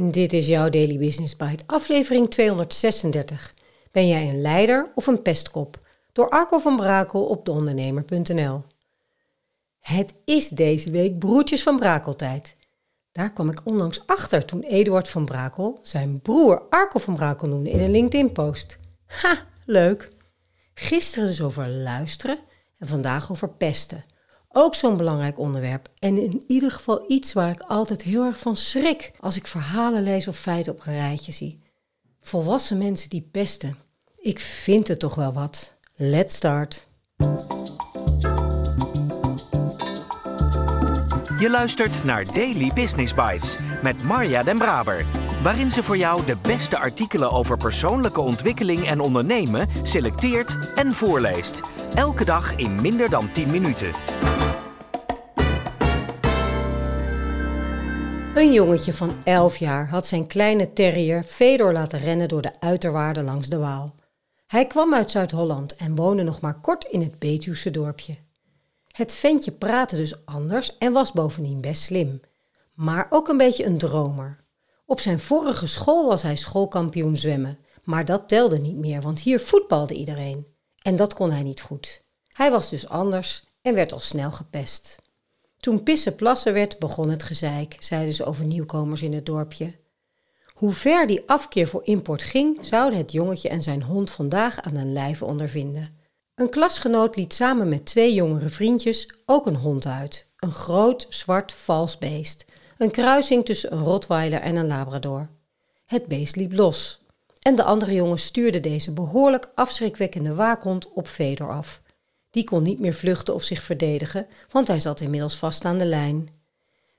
Dit is jouw Daily Business Bite, aflevering 236. Ben jij een leider of een pestkop? Door Arco van Brakel op deondernemer.nl. Het is deze week Broertjes van Brakeltijd. Daar kwam ik onlangs achter toen Eduard van Brakel zijn broer Arco van Brakel noemde in een LinkedIn-post. Ha, leuk. Gisteren dus over luisteren en vandaag over pesten. Ook zo'n belangrijk onderwerp en in ieder geval iets waar ik altijd heel erg van schrik als ik verhalen lees of feiten op een rijtje zie. Volwassen mensen die pesten. Ik vind het toch wel wat. Let's start. Je luistert naar Daily Business Bites met Marja Den Braber, waarin ze voor jou de beste artikelen over persoonlijke ontwikkeling en ondernemen selecteert en voorleest. Elke dag in minder dan 10 minuten. Een jongetje van 11 jaar had zijn kleine terrier Fedor laten rennen door de uiterwaarden langs de Waal. Hij kwam uit Zuid-Holland en woonde nog maar kort in het Betuwse dorpje. Het ventje praatte dus anders en was bovendien best slim, maar ook een beetje een dromer. Op zijn vorige school was hij schoolkampioen zwemmen, maar dat telde niet meer, want hier voetbalde iedereen. En dat kon hij niet goed. Hij was dus anders en werd al snel gepest. Toen pissen plassen werd, begon het gezeik, zeiden ze over nieuwkomers in het dorpje. Hoe ver die afkeer voor import ging, zouden het jongetje en zijn hond vandaag aan een lijve ondervinden. Een klasgenoot liet samen met twee jongere vriendjes ook een hond uit. Een groot, zwart, vals beest. Een kruising tussen een Rottweiler en een Labrador. Het beest liep los. En de andere jongens stuurden deze behoorlijk afschrikwekkende waakhond op Fedor af. Die kon niet meer vluchten of zich verdedigen, want hij zat inmiddels vast aan de lijn.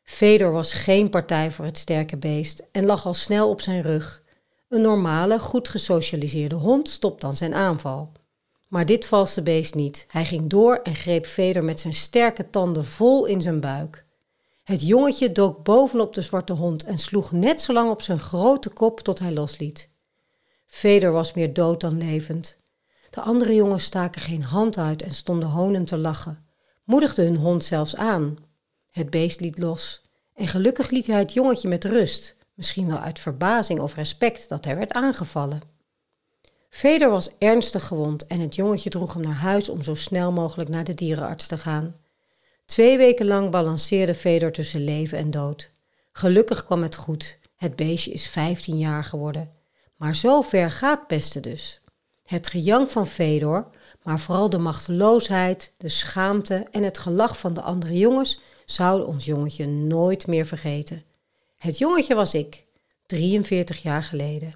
Fedor was geen partij voor het sterke beest en lag al snel op zijn rug. Een normale, goed gesocialiseerde hond stopt dan zijn aanval. Maar dit valse beest niet. Hij ging door en greep Feder met zijn sterke tanden vol in zijn buik. Het jongetje dook bovenop de zwarte hond en sloeg net zo lang op zijn grote kop tot hij losliet. Feder was meer dood dan levend. De andere jongens staken geen hand uit en stonden honend te lachen, moedigden hun hond zelfs aan. Het beest liet los en gelukkig liet hij het jongetje met rust, misschien wel uit verbazing of respect dat hij werd aangevallen. Feder was ernstig gewond en het jongetje droeg hem naar huis om zo snel mogelijk naar de dierenarts te gaan. Twee weken lang balanceerde Feder tussen leven en dood. Gelukkig kwam het goed. Het beestje is 15 jaar geworden. Maar zo ver gaat pesten dus. Het gejank van Fedor, maar vooral de machteloosheid, de schaamte en het gelach van de andere jongens zouden ons jongetje nooit meer vergeten. Het jongetje was ik, 43 jaar geleden.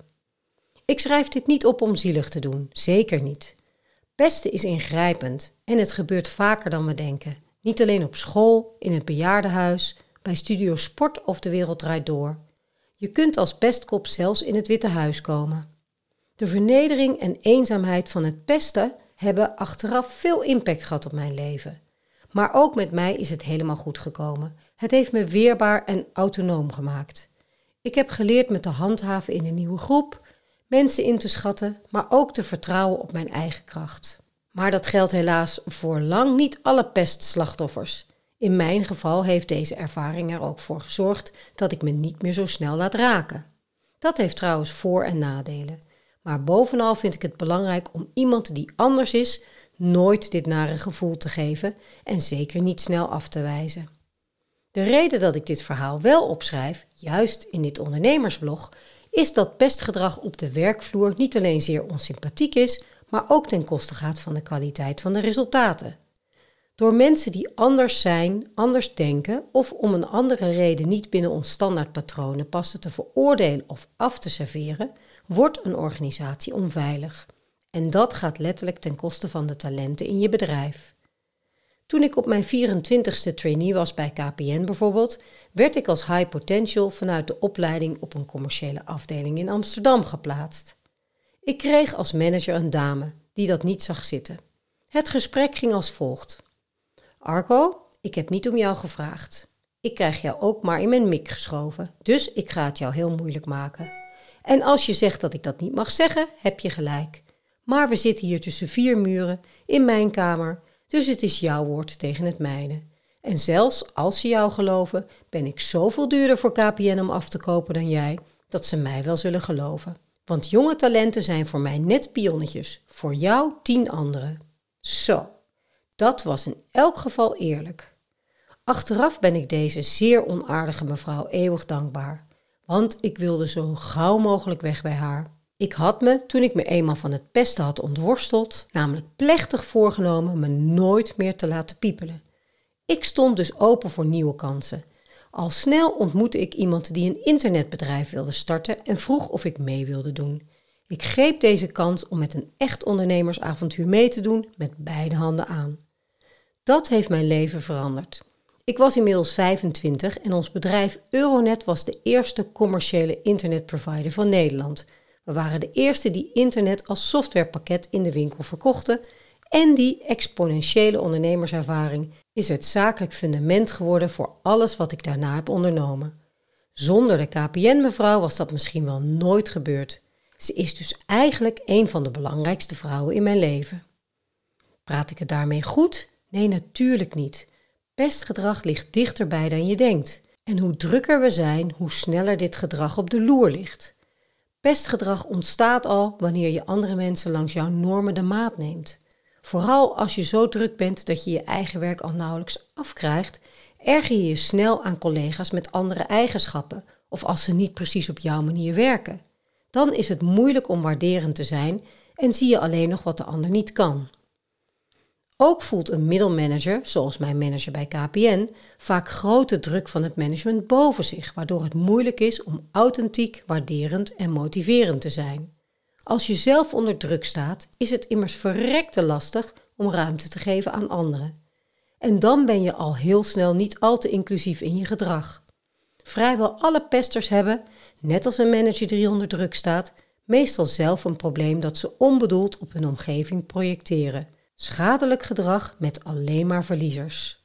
Ik schrijf dit niet op om zielig te doen, zeker niet. Pesten is ingrijpend en het gebeurt vaker dan we denken. Niet alleen op school, in het bejaardenhuis, bij Studio Sport of de wereld draait door. Je kunt als pestkop zelfs in het Witte Huis komen. De vernedering en eenzaamheid van het pesten hebben achteraf veel impact gehad op mijn leven. Maar ook met mij is het helemaal goed gekomen. Het heeft me weerbaar en autonoom gemaakt. Ik heb geleerd me te handhaven in een nieuwe groep, mensen in te schatten, maar ook te vertrouwen op mijn eigen kracht. Maar dat geldt helaas voor lang niet alle pestslachtoffers. In mijn geval heeft deze ervaring er ook voor gezorgd dat ik me niet meer zo snel laat raken. Dat heeft trouwens voor- en nadelen. Maar bovenal vind ik het belangrijk om iemand die anders is nooit dit nare gevoel te geven en zeker niet snel af te wijzen. De reden dat ik dit verhaal wel opschrijf, juist in dit ondernemersblog, is dat pestgedrag op de werkvloer niet alleen zeer onsympathiek is, maar ook ten koste gaat van de kwaliteit van de resultaten. Door mensen die anders zijn, anders denken of om een andere reden niet binnen ons standaardpatronen passen te veroordelen of af te serveren, wordt een organisatie onveilig. En dat gaat letterlijk ten koste van de talenten in je bedrijf. Toen ik op mijn 24ste trainee was bij KPN bijvoorbeeld, werd ik als high potential vanuit de opleiding op een commerciële afdeling in Amsterdam geplaatst. Ik kreeg als manager een dame die dat niet zag zitten. Het gesprek ging als volgt. Arco, ik heb niet om jou gevraagd. Ik krijg jou ook maar in mijn mik geschoven, dus ik ga het jou heel moeilijk maken. En als je zegt dat ik dat niet mag zeggen, heb je gelijk. Maar we zitten hier tussen vier muren, in mijn kamer, dus het is jouw woord tegen het mijne. En zelfs als ze jou geloven, ben ik zoveel duurder voor KPN om af te kopen dan jij, dat ze mij wel zullen geloven. Want jonge talenten zijn voor mij net pionnetjes, voor jou tien anderen. Zo, dat was in elk geval eerlijk. Achteraf ben ik deze zeer onaardige mevrouw eeuwig dankbaar, want ik wilde zo gauw mogelijk weg bij haar. Ik had me, toen ik me eenmaal van het pesten had ontworsteld, namelijk plechtig voorgenomen me nooit meer te laten piepelen. Ik stond dus open voor nieuwe kansen. Al snel ontmoette ik iemand die een internetbedrijf wilde starten en vroeg of ik mee wilde doen. Ik greep deze kans om met een echt ondernemersavontuur mee te doen met beide handen aan. Dat heeft mijn leven veranderd. Ik was inmiddels 25 en ons bedrijf Euronet was de eerste commerciële internetprovider van Nederland. We waren de eerste die internet als softwarepakket in de winkel verkochten en die exponentiële ondernemerservaring is het zakelijk fundament geworden voor alles wat ik daarna heb ondernomen. Zonder de KPN-mevrouw was dat misschien wel nooit gebeurd. Ze is dus eigenlijk een van de belangrijkste vrouwen in mijn leven. Praat ik het daarmee goed? Nee, natuurlijk niet. Pestgedrag ligt dichterbij dan je denkt. En hoe drukker we zijn, hoe sneller dit gedrag op de loer ligt. Pestgedrag ontstaat al wanneer je andere mensen langs jouw normen de maat neemt. Vooral als je zo druk bent dat je je eigen werk al nauwelijks afkrijgt, erger je je snel aan collega's met andere eigenschappen of als ze niet precies op jouw manier werken. Dan is het moeilijk om waarderend te zijn en zie je alleen nog wat de ander niet kan. Ook voelt een middelmanager, zoals mijn manager bij KPN, vaak grote druk van het management boven zich, waardoor het moeilijk is om authentiek, waarderend en motiverend te zijn. Als je zelf onder druk staat, is het immers verrekte lastig om ruimte te geven aan anderen. En dan ben je al heel snel niet al te inclusief in je gedrag. Vrijwel alle pesters hebben, net als een manager die onder druk staat, meestal zelf een probleem dat ze onbedoeld op hun omgeving projecteren. Schadelijk gedrag met alleen maar verliezers.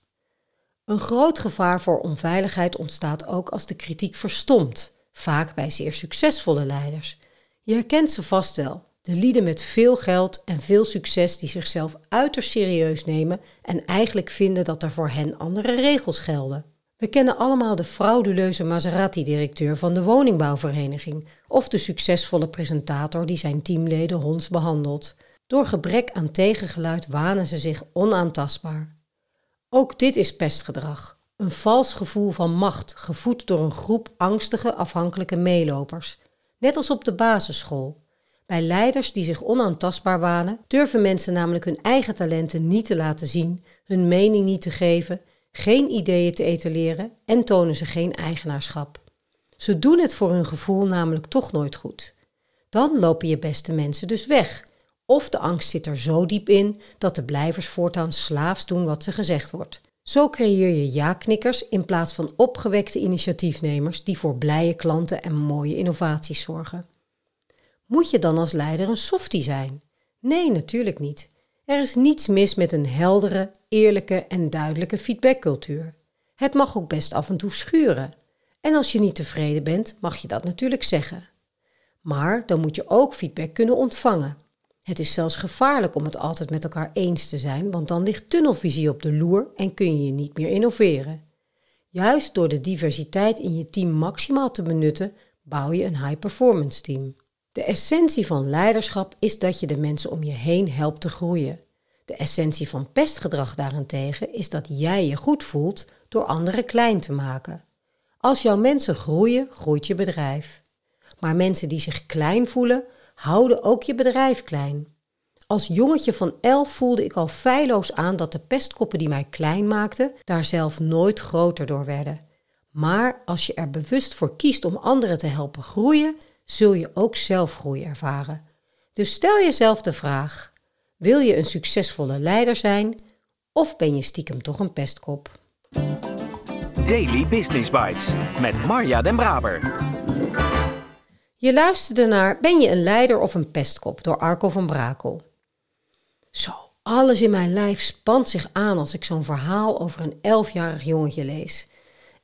Een groot gevaar voor onveiligheid ontstaat ook als de kritiek verstomt, vaak bij zeer succesvolle leiders. Je herkent ze vast wel, de lieden met veel geld en veel succes die zichzelf uiterst serieus nemen en eigenlijk vinden dat er voor hen andere regels gelden. We kennen allemaal de frauduleuze Maserati-directeur van de woningbouwvereniging of de succesvolle presentator die zijn teamleden honds behandelt. Door gebrek aan tegengeluid wanen ze zich onaantastbaar. Ook dit is pestgedrag. Een vals gevoel van macht, gevoed door een groep angstige, afhankelijke meelopers. Net als op de basisschool. Bij leiders die zich onaantastbaar wanen, durven mensen namelijk hun eigen talenten niet te laten zien, hun mening niet te geven, geen ideeën te etaleren en tonen ze geen eigenaarschap. Ze doen het voor hun gevoel namelijk toch nooit goed. Dan lopen je beste mensen dus weg of de angst zit er zo diep in dat de blijvers voortaan slaafs doen wat ze gezegd wordt. Zo creëer je ja-knikkers in plaats van opgewekte initiatiefnemers die voor blije klanten en mooie innovaties zorgen. Moet je dan als leider een softie zijn? Nee, natuurlijk niet. Er is niets mis met een heldere, eerlijke en duidelijke feedbackcultuur. Het mag ook best af en toe schuren. En als je niet tevreden bent, mag je dat natuurlijk zeggen. Maar dan moet je ook feedback kunnen ontvangen. Het is zelfs gevaarlijk om het altijd met elkaar eens te zijn, want dan ligt tunnelvisie op de loer en kun je je niet meer innoveren. Juist door de diversiteit in je team maximaal te benutten, bouw je een high-performance team. De essentie van leiderschap is dat je de mensen om je heen helpt te groeien. De essentie van pestgedrag daarentegen is dat jij je goed voelt door anderen klein te maken. Als jouw mensen groeien, groeit je bedrijf. Maar mensen die zich klein voelen, houden ook je bedrijf klein. Als jongetje van elf voelde ik al feilloos aan dat de pestkoppen die mij klein maakten, daar zelf nooit groter door werden. Maar als je er bewust voor kiest om anderen te helpen groeien, zul je ook zelf groei ervaren. Dus stel jezelf de vraag: wil je een succesvolle leider zijn of ben je stiekem toch een pestkop? Daily Business Bites met Marja Den Braber. Je luisterde naar Ben je een leider of een pestkop door Arco van Brakel. Zo, alles in mijn lijf spant zich aan als ik zo'n verhaal over een elfjarig jongetje lees.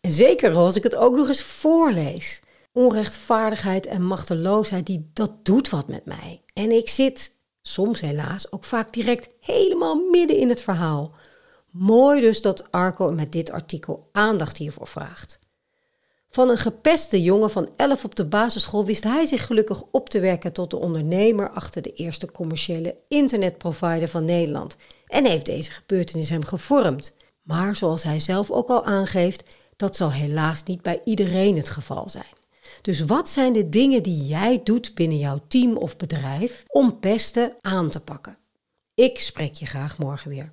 En zeker als ik het ook nog eens voorlees. Onrechtvaardigheid en machteloosheid, die, dat doet wat met mij. En ik zit, soms helaas, ook vaak direct helemaal midden in het verhaal. Mooi dus dat Arco met dit artikel aandacht hiervoor vraagt. Van een gepeste jongen van 11 op de basisschool wist hij zich gelukkig op te werken tot de ondernemer achter de eerste commerciële internetprovider van Nederland en heeft deze gebeurtenis hem gevormd. Maar zoals hij zelf ook al aangeeft, dat zal helaas niet bij iedereen het geval zijn. Dus wat zijn de dingen die jij doet binnen jouw team of bedrijf om pesten aan te pakken? Ik spreek je graag morgen weer.